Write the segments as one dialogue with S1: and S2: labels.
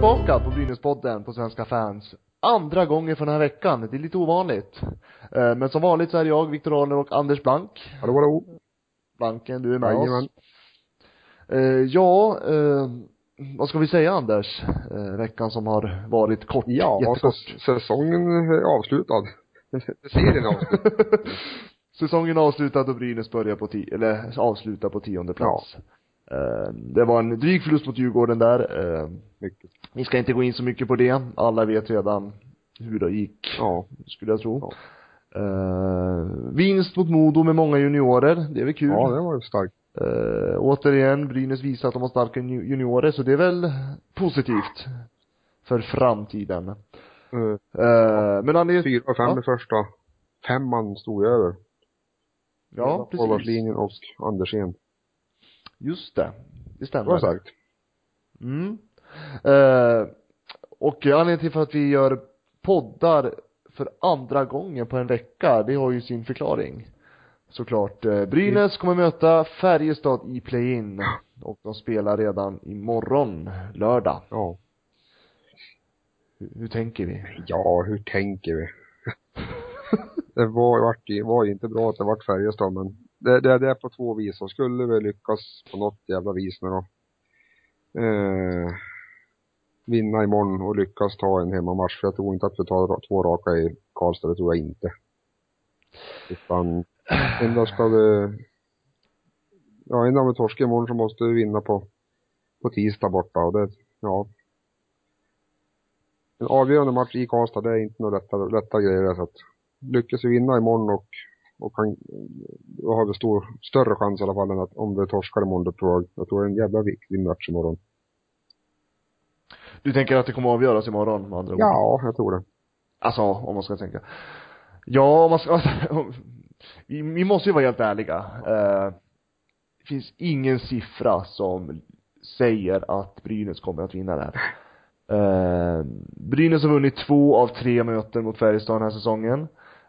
S1: Tillbaka på Brynäspodden på Svenska fans. Andra gången för den här veckan. Det är lite ovanligt. Eh, Men som vanligt så är det jag, Viktor Arner och Anders Blank.
S2: Hallå, hallå.
S1: Blanken, du är med
S2: Jajamän.
S1: oss. Eh, ja, eh, vad ska vi säga Anders? Veckan som har varit kort,
S2: Ja,
S1: jättekort.
S2: säs- säsongen är avslutad. Serien är avslutad.
S1: Säsongen är avslutad och Brynäs börjar på tio, eller avslutar på tionde plats. Eh, Det var en dryg förlust mot Djurgården där. Eh,
S2: Mycket.
S1: Vi ska inte gå in så mycket på det. Alla vet redan hur det gick,
S2: Ja.
S1: skulle jag tro. Eh, vinst mot Modo med många juniorer. Det är väl kul.
S2: Ja, det var ju starkt.
S1: Eh, återigen, Brynäs visar att de har starka ju- juniorer, så det är väl positivt för framtiden.
S2: Uh,
S1: Eh, men anledningen,
S2: fyra och fem
S1: Ja.
S2: i första. Femman stod ju över.
S1: ja precis.
S2: Forwardslinjen och Andersén.
S1: Just det. Det stämmer.
S2: var starkt.
S1: Mm. Eh, och anledningen till för att vi gör poddar för andra gången på en vecka, det har ju sin förklaring. Såklart. Eh, Brynäs kommer möta Färjestad i play-in. Och de spelar redan imorgon, lördag.
S2: Ja.
S1: Hur, hur tänker vi?
S2: Ja, hur tänker vi? det var, vart, ju- var ju inte bra att det vart Färjestad, men det, det, det är på två vis. Och skulle vi lyckas på något jävla vis nu då. Eh, vinna imorgon och lyckas ta en hemmamatch. För jag tror inte att vi tar två raka i Karlstad, det tror jag inte. Utan, ändå ska vi, ja, om vi torskar imorgon så måste vi vinna på, på tisdag borta och det, ja. En avgörande match i Karlstad, det är inte några lätta, lätta grejer så att lyckas vi vinna imorgon och, och kan, då har vi stor, större chans i alla fall än att om vi torskar imorgon, då tror jag, jag tror det är en jävla viktig match imorgon.
S1: Du tänker att det kommer att avgöras imorgon med andra ord?
S2: Ja, jag tror det.
S1: Alltså, om man ska tänka. Ja, om man ska, vi, vi måste ju vara helt ärliga. Eh, det finns ingen siffra som säger att Brynäs kommer att vinna det här. Eh, Brynäs har vunnit två av tre möten mot Färjestad den här säsongen.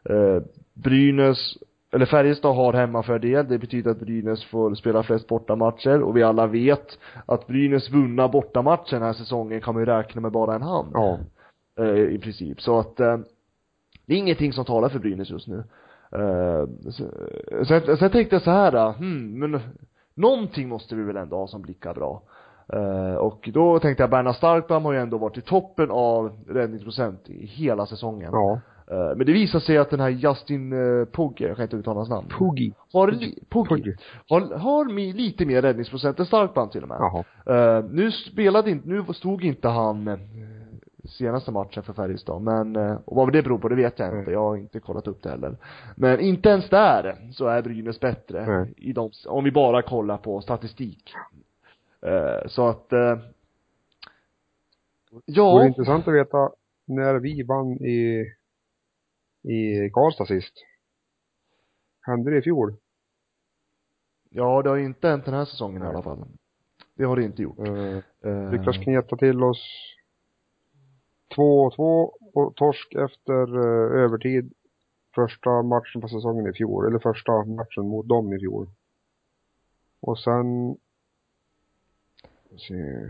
S1: Eh, Brynäs, eller Färjestad har hemmafördel, det betyder att Brynäs får spela flest bortamatcher och vi alla vet att Brynäs vunna bortamatcher den här säsongen kan man ju räkna med bara en hand
S2: Ja.
S1: eh, i princip. Så att eh, det är ingenting som talar för Brynäs just nu. Sen, sen tänkte jag så här, eh, hmm, men någonting måste vi väl ändå ha som blickar bra. Och då tänkte jag Berna Starkman har ju ändå varit i toppen av räddningsprocent i hela säsongen.
S2: Ja.
S1: Eh, men det visar sig att den här Justin uh, Pogge, jag kan inte uttala hans namn.
S2: Puggy.
S1: Har, li, Pogge,
S2: Puggy.
S1: har, har mi, lite mer räddningsprocent än Starkman till och med.
S2: Jaha.
S1: Eh, nu spelade inte, nu stod inte han eh, senaste matchen för Färjestad, men, eh, och vad det beror på det vet jag inte,
S2: Mm.
S1: jag har inte kollat upp det heller. Men inte ens där så är Brynäs bättre
S2: Nej.
S1: i de, om vi bara kollar på statistik. Eh, så att, eh,
S2: Det
S1: ja.
S2: vore intressant att veta när vi vann i, i Karlstad sist. Hände det i fjol?
S1: Ja, det har inte hänt den här säsongen i alla fall. Det har det inte gjort.
S2: Eh,
S1: Eh,
S2: lyckas kneta till oss 2-2 och torsk efter eh, övertid första matchen på säsongen i fjol, eller första matchen mot dem i fjol. Och sen se,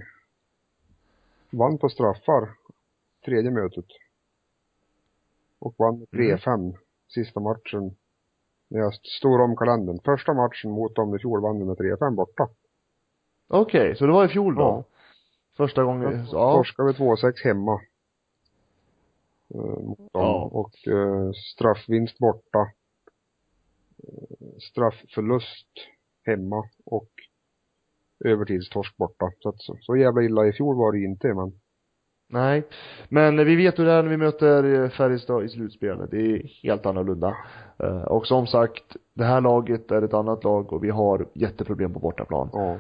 S2: vann på straffar tredje mötet. Och vann med 3-5 sista matchen. När jag stod om kalendern. Första matchen mot dem i fjol vann vi med 3-5 borta.
S1: Okej, så det var i fjol då?
S2: Ja.
S1: Första gången, ja.
S2: Torskade vi 2-6 hemma. Eh, mot dem.
S1: Ja.
S2: Och eh, straffvinst borta. Eh, straffförlust hemma och övertidstorsk borta. Så, att, så, så jävla illa i fjol var det inte men
S1: Nej. Men vi vet hur det är när vi möter eh, Färjestad i slutspelet. Det är helt annorlunda. Eh, Och som sagt, det här laget är ett annat lag och vi har jätteproblem på bortaplan.
S2: ja.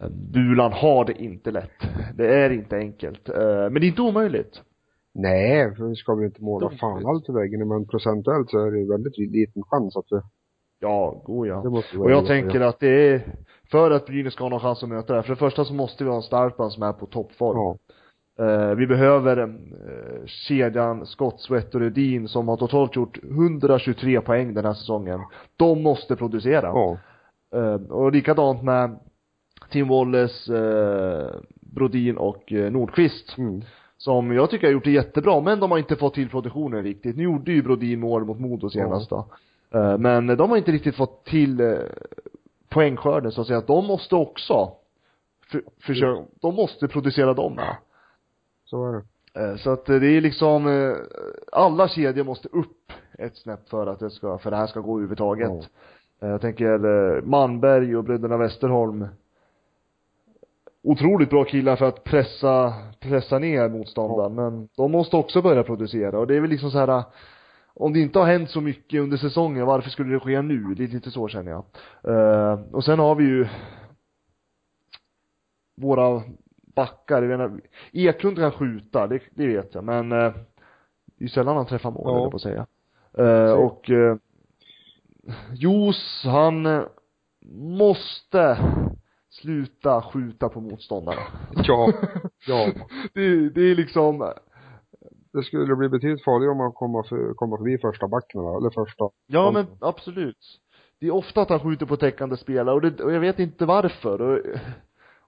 S1: Eh, Bulan har det inte lätt. Det är inte enkelt. Eh, Men det är inte omöjligt.
S2: Nej, för vi ska väl inte måla fan allt i väggen men procentuellt så är det ju väldigt liten chans att vi,
S1: Ja, god ja. Och jag tänker att det är, för att Brynäs ska ha någon chans att möta det här, för det första så måste vi ha en Starkman som är på toppform.
S2: Ja,
S1: Eh, vi behöver eh, kedjan Scott, Sweat och Rudin som har totalt gjort 123 poäng den här säsongen. De måste producera.
S2: ja,
S1: Eh, och likadant med Tim Wallace, eh, Brodin och eh, Nordqvist.
S2: Mm.
S1: Som jag tycker har gjort det jättebra, men de har inte fått till produktionen riktigt. Nu gjorde ju Brodin mål mot Modo senast då. Eh, Men de har inte riktigt fått till eh, poängskörden så att säga. De måste också för, försöka, de måste producera dem. Ja.
S2: Så är det.
S1: Eh, Så att eh, det är liksom, eh, alla kedjor måste upp ett snäpp för att det ska, för det här ska gå överhuvudtaget. Eh, Jag tänker Manberg och bröderna Westerholm Otroligt bra killar för att pressa, pressa ner motståndaren, men de måste också börja producera och det är väl liksom så här om det inte har hänt så mycket under säsongen, varför skulle det ske nu? Det är lite så känner jag. Och sen har vi ju våra backar, jag menar, Eklund kan skjuta, det, det vet jag, men eh, det är sällan han träffar mål,
S2: Ja.
S1: på att säga. Eh, och eh, Jos, han eh, måste sluta skjuta på motståndarna.
S2: Ja. Ja.
S1: det, det är liksom,
S2: Det skulle bli betydligt farligare om man kommer, för, kommer förbi första backen eller första.
S1: ja men absolut. Det är ofta att han skjuter på täckande spelare och, det, och jag vet inte varför. Och,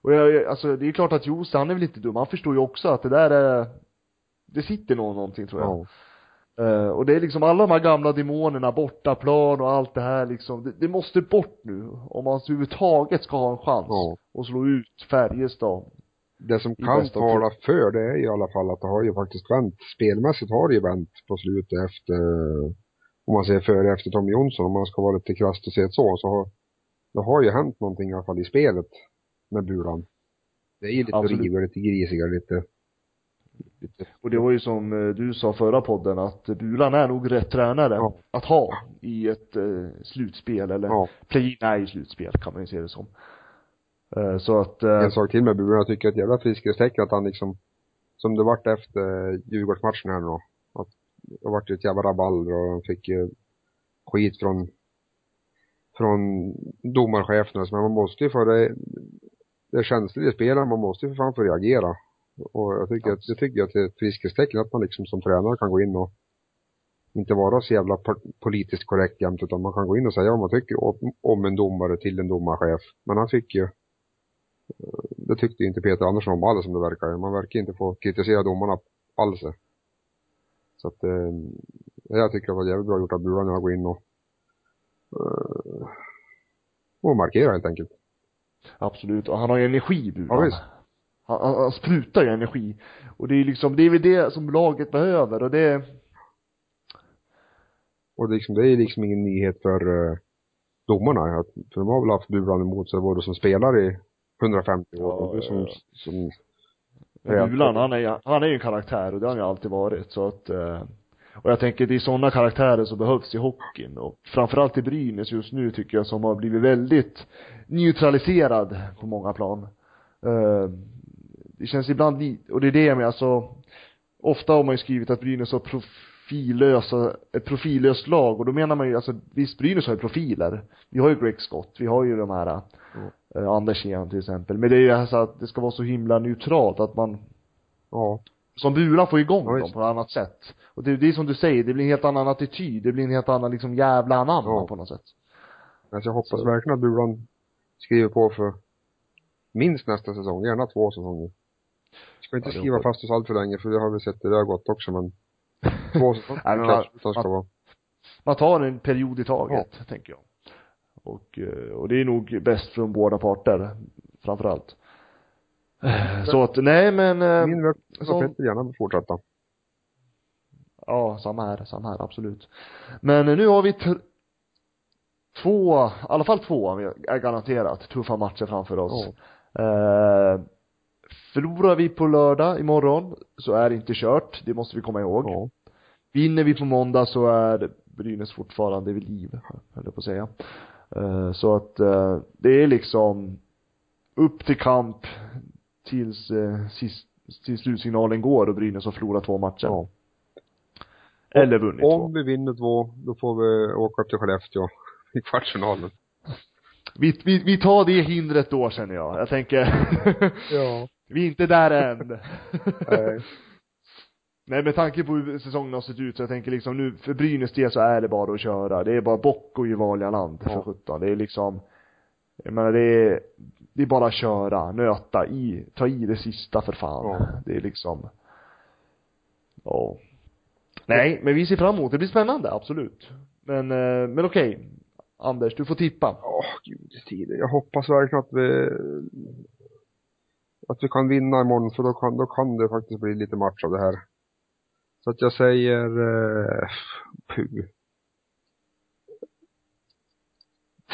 S1: och jag, alltså det är klart att Jos, han är väl inte dum. Han förstår ju också att det där är, det sitter nog någonting tror jag.
S2: Ja.
S1: Eh, och det är liksom alla de här gamla demonerna, bortaplan och allt det här liksom, det, det måste bort nu. Om man överhuvudtaget ska ha en chans
S2: Ja.
S1: att slå ut Färjestad.
S2: Det som kan tala för det är i alla fall att det har ju faktiskt vänt. Spelmässigt har det ju vänt på slutet efter, om man säger före efter Tom Jonsson, om man ska vara lite krasst och se det så, så har det har ju hänt någonting i alla fall i spelet med Bulan. Det är ju lite
S1: Absolut.
S2: rivigare, lite grisigare, lite, lite
S1: Och det var ju som eh, du sa förra podden att Bulan är nog rätt tränare
S2: Ja.
S1: att ha i ett eh, slutspel eller
S2: ja.
S1: play nej slutspel kan man ju se det som. Eh, så att, eh,
S2: En sak till med Bulan, jag tycker att jävla friskhetstecken att han liksom, som det vart efter Djurgårdsmatchen här nu då, att det vart ju ett jävla rabalder och han fick ju skit från från domarcheferna, men man måste ju få det är känsligt i spelet, man måste ju för fan få reagera. Och jag tycker, att, jag tycker att det är ett friskhetstecken att man liksom som tränare kan gå in och inte vara så jävla politiskt korrekt jämt, utan man kan gå in och säga vad man tycker om, om en domare till en domarchef. Men han fick ju, det tyckte ju inte Peter Andersson om alls som det verkar. Man verkar inte få kritisera domarna alls. Så att, eh, jag tycker det var jävligt bra gjort av Buran att gå in och eh, och markera helt enkelt
S1: absolut, och han har ju energi Bulan.
S2: Ja, visst.
S1: Han, han, han sprutar ju energi. Och det är liksom, det är väl det som laget behöver och det,
S2: Och det, är liksom, det är liksom ingen nyhet för uh, domarna. Att, för de har väl haft Buran emot sig både som spelare i 150 år
S1: Ja,
S2: och nu som,
S1: ja.
S2: som
S1: Bulan, han är, han är ju en karaktär och det har han ju alltid varit så att eh, och jag tänker det är sådana karaktärer som behövs i hockeyn och framförallt i Brynäs just nu tycker jag som har blivit väldigt neutraliserad på många plan. Eh, det känns ibland och det är det jag menar alltså ofta har man ju skrivit att Brynäs har profillösa, ett profillöst lag och då menar man ju alltså visst Brynäs har ju profiler. Vi har ju Greg Scott, vi har ju de här eh, Anders till exempel. Men det är ju alltså att det ska vara så himla neutralt att man
S2: ja,
S1: som Bulan får igång
S2: Ja,
S1: dem på ett annat sätt. Och det, det är som du säger, det blir en helt annan attityd, det blir en helt annan liksom jävla anamma
S2: Ja.
S1: på något sätt.
S2: alltså jag hoppas
S1: Så.
S2: verkligen att Buran skriver på för minst nästa säsong, gärna två säsonger. Ska inte
S1: Ja,
S2: skriva fast oss allt för länge för det har vi sett, det har gått också men två säsonger
S1: Nej, men man-
S2: ska vara.
S1: Man tar en period i taget, tänker jag. Och, eh, och det är nog bäst från båda parter, framförallt. Eh, Så att, nej men, eh,
S2: Min
S1: som-
S2: var Petter gärna fortsätta.
S1: ja, samma här, samma här, absolut. Men nu har vi två, i alla fall två är garanterat tuffa matcher framför oss. Eh, förlorar vi på lördag imorgon så är det inte kört, det måste vi komma ihåg.
S2: Ja.
S1: Vinner vi på måndag så är Brynäs fortfarande vid liv, höll jag på att säga. Eh, så att eh, det är liksom upp till kamp tills, eh, sist, tills slutsignalen går och Brynäs har förlorat två matcher.
S2: ja.
S1: Eller vunnit två.
S2: Om vi vinner två, då får vi åka upp till Skellefteå i kvartsfinalen.
S1: Vi, vi, vi tar det hindret då känner jag. Jag tänker,
S2: Ja.
S1: vi är inte där än.
S2: Nej.
S1: Nej med tanke på hur säsongen har sett ut så jag tänker liksom nu, för Brynäs del så är det bara att köra. Det är bara bock och i vanliga land för
S2: Ja.
S1: 17. Det är liksom, jag menar det är, det är bara att köra, nöta i, ta i det sista för fan.
S2: Ja.
S1: Det är liksom, ja. Nej, men vi ser fram emot det. Blir spännande, absolut. Men, eh, men okej. Anders, du får tippa.
S2: Åh, gudis tider. Jag hoppas verkligen att vi att vi kan vinna imorgon för då kan, då kan det faktiskt bli lite match av det här. Så att jag säger eh, puh.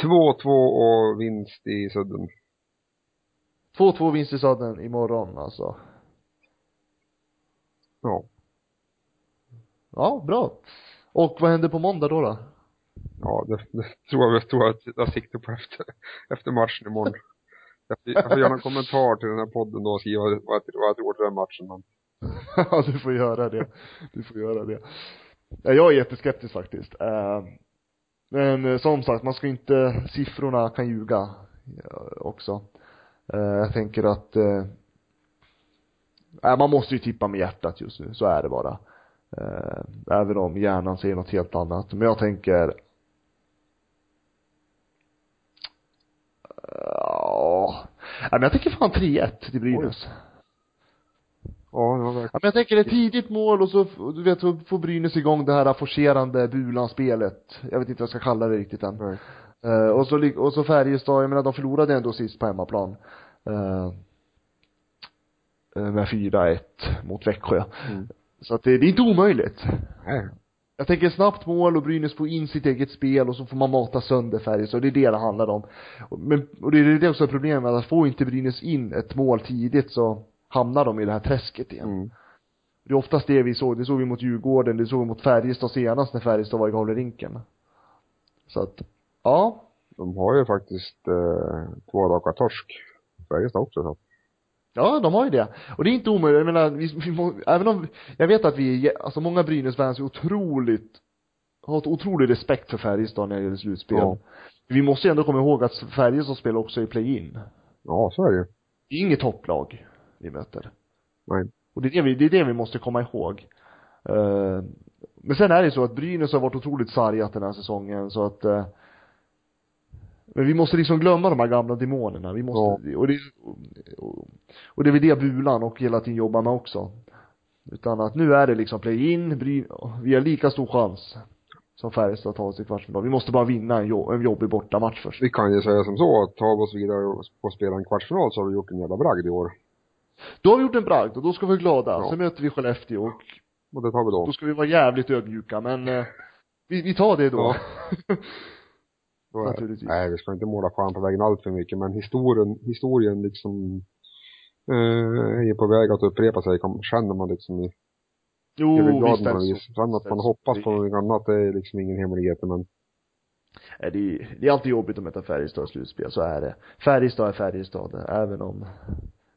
S2: 2-2 och vinst i sudden.
S1: 2-2 vinst i sadden imorgon alltså.
S2: Ja.
S1: Ja, bra. Och vad händer på måndag då då?
S2: Ja, det, det tror jag, tror jag att jag siktar på efter, efter matchen imorgon. Jag, får göra en kommentar till den här podden då och skriva vad jag, vad jag tror till den matchen.
S1: Ja, du får göra det. Du får göra det. Ja, jag är jätteskeptisk faktiskt. Eh, Men eh, som sagt, man ska inte, siffrorna kan ljuga eh, också. Eh, Jag tänker att, eh, nej, man måste ju tippa med hjärtat just nu, så är det bara. Eh, Även om hjärnan säger något helt annat. Men jag tänker Ja, Nej, men jag tänker fan 3-1 till Brynäs.
S2: ja, det var verkligen.
S1: Ja, men jag tänker ett tidigt mål och så, du vet, så får Brynäs igång det här forcerande Bulan-spelet. Jag vet inte vad jag ska kalla det riktigt än.
S2: Nej.
S1: Eh, och så, och så Färjestad, jag menar de förlorade ändå sist på hemmaplan. Eh, eh, med 4-1 mot Växjö.
S2: Mm.
S1: Så att det, det är inte omöjligt.
S2: Nej.
S1: Jag tänker snabbt mål och Brynäs får in sitt eget spel och så får man mata sönder Färjestad. Det är det det handlar om. Men, och det är det också problemet med att får inte Brynäs in ett mål tidigt så hamnar de i det här träsket igen.
S2: Mm.
S1: Det är oftast det vi såg, det såg vi mot Djurgården, det såg vi mot Färjestad senast när Färjestad var i Gavlerinken. Så att, ja.
S2: De har ju faktiskt eh, två raka torsk. Färjestad också så.
S1: Ja, de har ju det. Och det är inte omöjligt, jag menar, vi, vi må, även om, jag vet att vi, alltså många Brynäs-fans är otroligt, har ett otrolig respekt för Färjestad när det gäller slutspel.
S2: Ja.
S1: Vi måste ju ändå komma ihåg att Färjestad spelar också i play-in.
S2: Ja, så är det.
S1: Det är inget topplag vi möter.
S2: Nej.
S1: Och det är det vi, det är det vi måste komma ihåg. Eh, men sen är det så att Brynäs har varit otroligt sargat den här säsongen så att eh, men vi måste liksom glömma de här gamla demonerna. Vi måste, och det, och, och det är väl det Bulan och hela tiden jobbar med också. Utan att nu är det liksom play-in, vi har lika stor chans som Färjestad att ta oss i kvartsfinal. Vi måste bara vinna en, jo, en jobbig bortamatch först.
S2: Vi kan ju säga som så att tar vi oss vidare och och spelar en kvartsfinal så har vi gjort en jävla bragd i år.
S1: Då har vi gjort en bragd och då ska vi vara glada.
S2: Ja.
S1: Sen möter vi Skellefteå och
S2: Och det tar vi då.
S1: då ska vi vara jävligt ödmjuka men eh, vi, vi tar det då.
S2: Då
S1: Naturligtvis.
S2: Nej, vi ska inte måla fan på vägen allt för mycket, men historien, historien liksom eh, är på väg att upprepa sig, kom, känner man liksom i
S1: Jo, visst är det
S2: något
S1: så.
S2: vis. Sen att man
S1: så.
S2: hoppas på någonting annat, det är liksom ingen hemlighet, men
S1: det, är, det är alltid jobbigt att möta Färjestad i slutspel, så är det. Färjestad är Färjestad, även om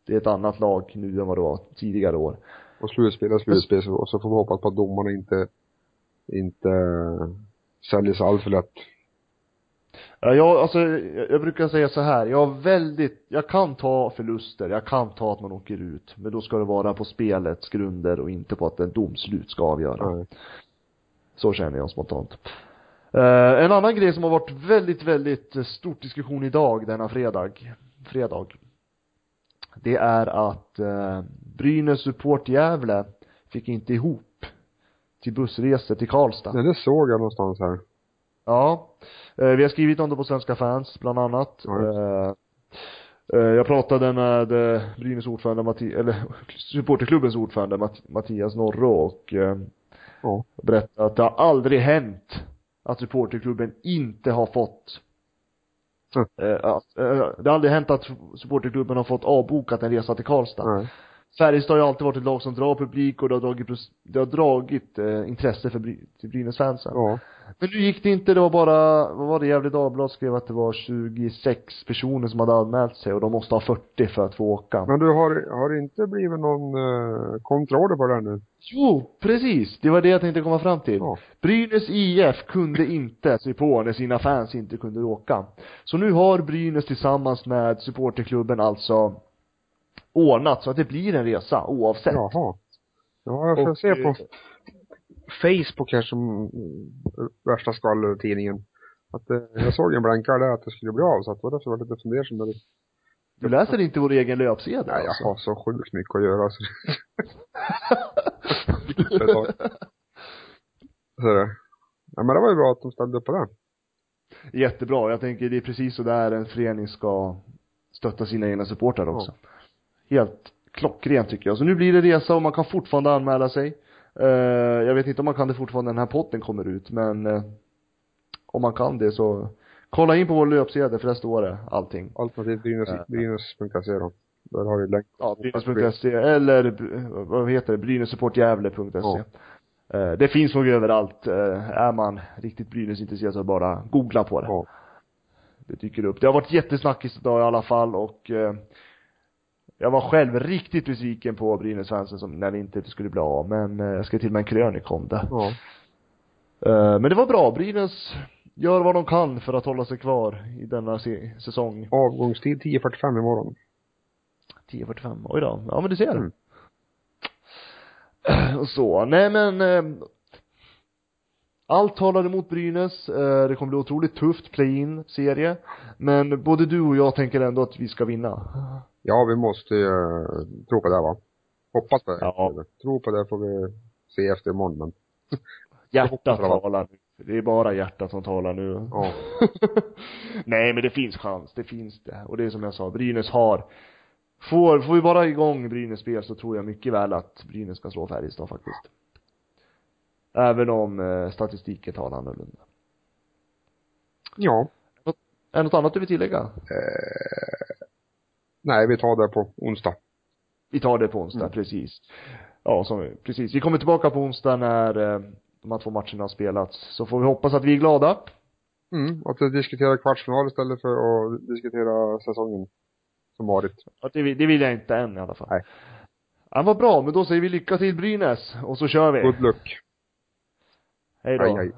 S1: det är ett annat lag nu än vad det var tidigare år.
S2: och slutspel är slutspel, så, och så får vi hoppas på att domarna inte, inte säljer sig allt för lätt.
S1: Ja, jag, alltså, jag, brukar säga så här, jag har väldigt, jag kan ta förluster, jag kan ta att man åker ut, men då ska det vara på spelets grunder och inte på att en domslut ska avgöra.
S2: Nej.
S1: Så känner jag spontant. Eh, en annan grej som har varit väldigt, väldigt stort diskussion idag, denna fredag, fredag. Det är att eh, Brynäs support Gävle fick inte ihop till bussresor till Karlstad.
S2: Nej, det såg jag någonstans här.
S1: Ja. Eh, vi har skrivit om det på Svenska fans, bland annat. Eh, jag pratade med Brynäs ordförande Matti, eller supporterklubbens ordförande Matt, Mattias Norro och
S2: Ja.
S1: berättade att det har aldrig hänt att supporterklubben inte har fått
S2: Mm.
S1: det har aldrig hänt att supporterklubben har fått avbokat en resa till Karlstad.
S2: Nej.
S1: Färjestad har ju alltid varit ett lag som drar publik och det har dragit, det har dragit eh, intresse för Bry- till Brynäs-fansen.
S2: Ja.
S1: Men nu gick det inte, det var bara, vad var det, Gefle Dagblad skrev att det var 26 personer som hade anmält sig och de måste ha 40 för att få åka.
S2: Men du, har, har det inte blivit någon eh, kontroll på det nu?
S1: Jo, precis! Det var det jag tänkte komma fram till.
S2: Ja.
S1: Brynäs IF kunde inte se på när sina fans inte kunde åka. Så nu har Brynäs tillsammans med supporterklubben alltså ordnat så att det blir en resa oavsett.
S2: Jaha. Ja, jag får
S1: Och,
S2: se på
S1: eh,
S2: Facebook här som mm, värsta skvallertidningen. Att eh, jag såg en blänkare där att det skulle bli av, så att det var därför jag var lite fundersam. det-
S1: Du läser inte vår egen löpsedel
S2: Nej, jag
S1: alltså?
S2: har så sjukt mycket att göra så så. Ja men det var ju bra att de ställde upp på det.
S1: Jättebra. Jag tänker det är precis så där en förening ska stötta sina egna supportrar också. Helt klockrent tycker jag. Så nu blir det resa och man kan fortfarande anmäla sig. Eh, jag vet inte om man kan det fortfarande när den här potten kommer ut, men eh, om man kan det så kolla in på vår löpsedel för där står det allting.
S2: Alternativt
S1: Ja.
S2: Brynäs.se då. Där har vi länk.
S1: Ja, Brynäs.se eller eh, vad heter det, brynässupportjävle.se
S2: Ja.
S1: Eh, Det finns nog överallt. Eh, Är man riktigt Brynäs-intresserad så bara googla på det.
S2: Ja.
S1: Det dyker upp. Det har varit jättesnackis idag i alla fall och eh, jag var själv riktigt besviken på Brynäs-fansen som, när det inte skulle bli av. Men eh, jag skrev till och med en krönika om det.
S2: Ja.
S1: Eh, men det var bra. Brynäs gör vad de kan för att hålla sig kvar i denna se- säsong.
S2: Avgångstid 10.45 imorgon.
S1: 10.45. Oj då. Ja men du ser.
S2: Mm.
S1: Och så. Nej men eh, allt talar emot Brynäs. Eh, det kommer bli otroligt tufft play-in serie. Men både du och jag tänker ändå att vi ska vinna.
S2: Ja, vi måste ju uh, tro på det va. Hoppas det.
S1: Ja.
S2: Tro på det får vi se efter imorgon men.
S1: Hjärtat talar nu. Det är bara hjärtat som talar nu.
S2: Ja.
S1: Nej men det finns chans, det finns det. Och det är som jag sa, Brynäs har Får, får vi bara igång Brynäs spel så tror jag mycket väl att Brynäs kan slå Färjestad faktiskt. Även om eh, statistiken talar annorlunda.
S2: Ja.
S1: Är det något annat du vill tillägga?
S2: Eh, nej, vi tar det på onsdag.
S1: Vi tar det på onsdag,
S2: Mm.
S1: precis. Ja, som, precis. Vi kommer tillbaka på onsdag när eh, de här två matcherna har spelats. Så får vi hoppas att vi är glada.
S2: Mm, att vi diskuterar kvartsfinal istället för att diskutera säsongen som varit.
S1: Ja, det, vill- det vill jag inte än i alla fall.
S2: Nej.
S1: Ja, vad bra, men då säger vi lycka till Brynäs och så kör vi.
S2: Good luck. 哎，对。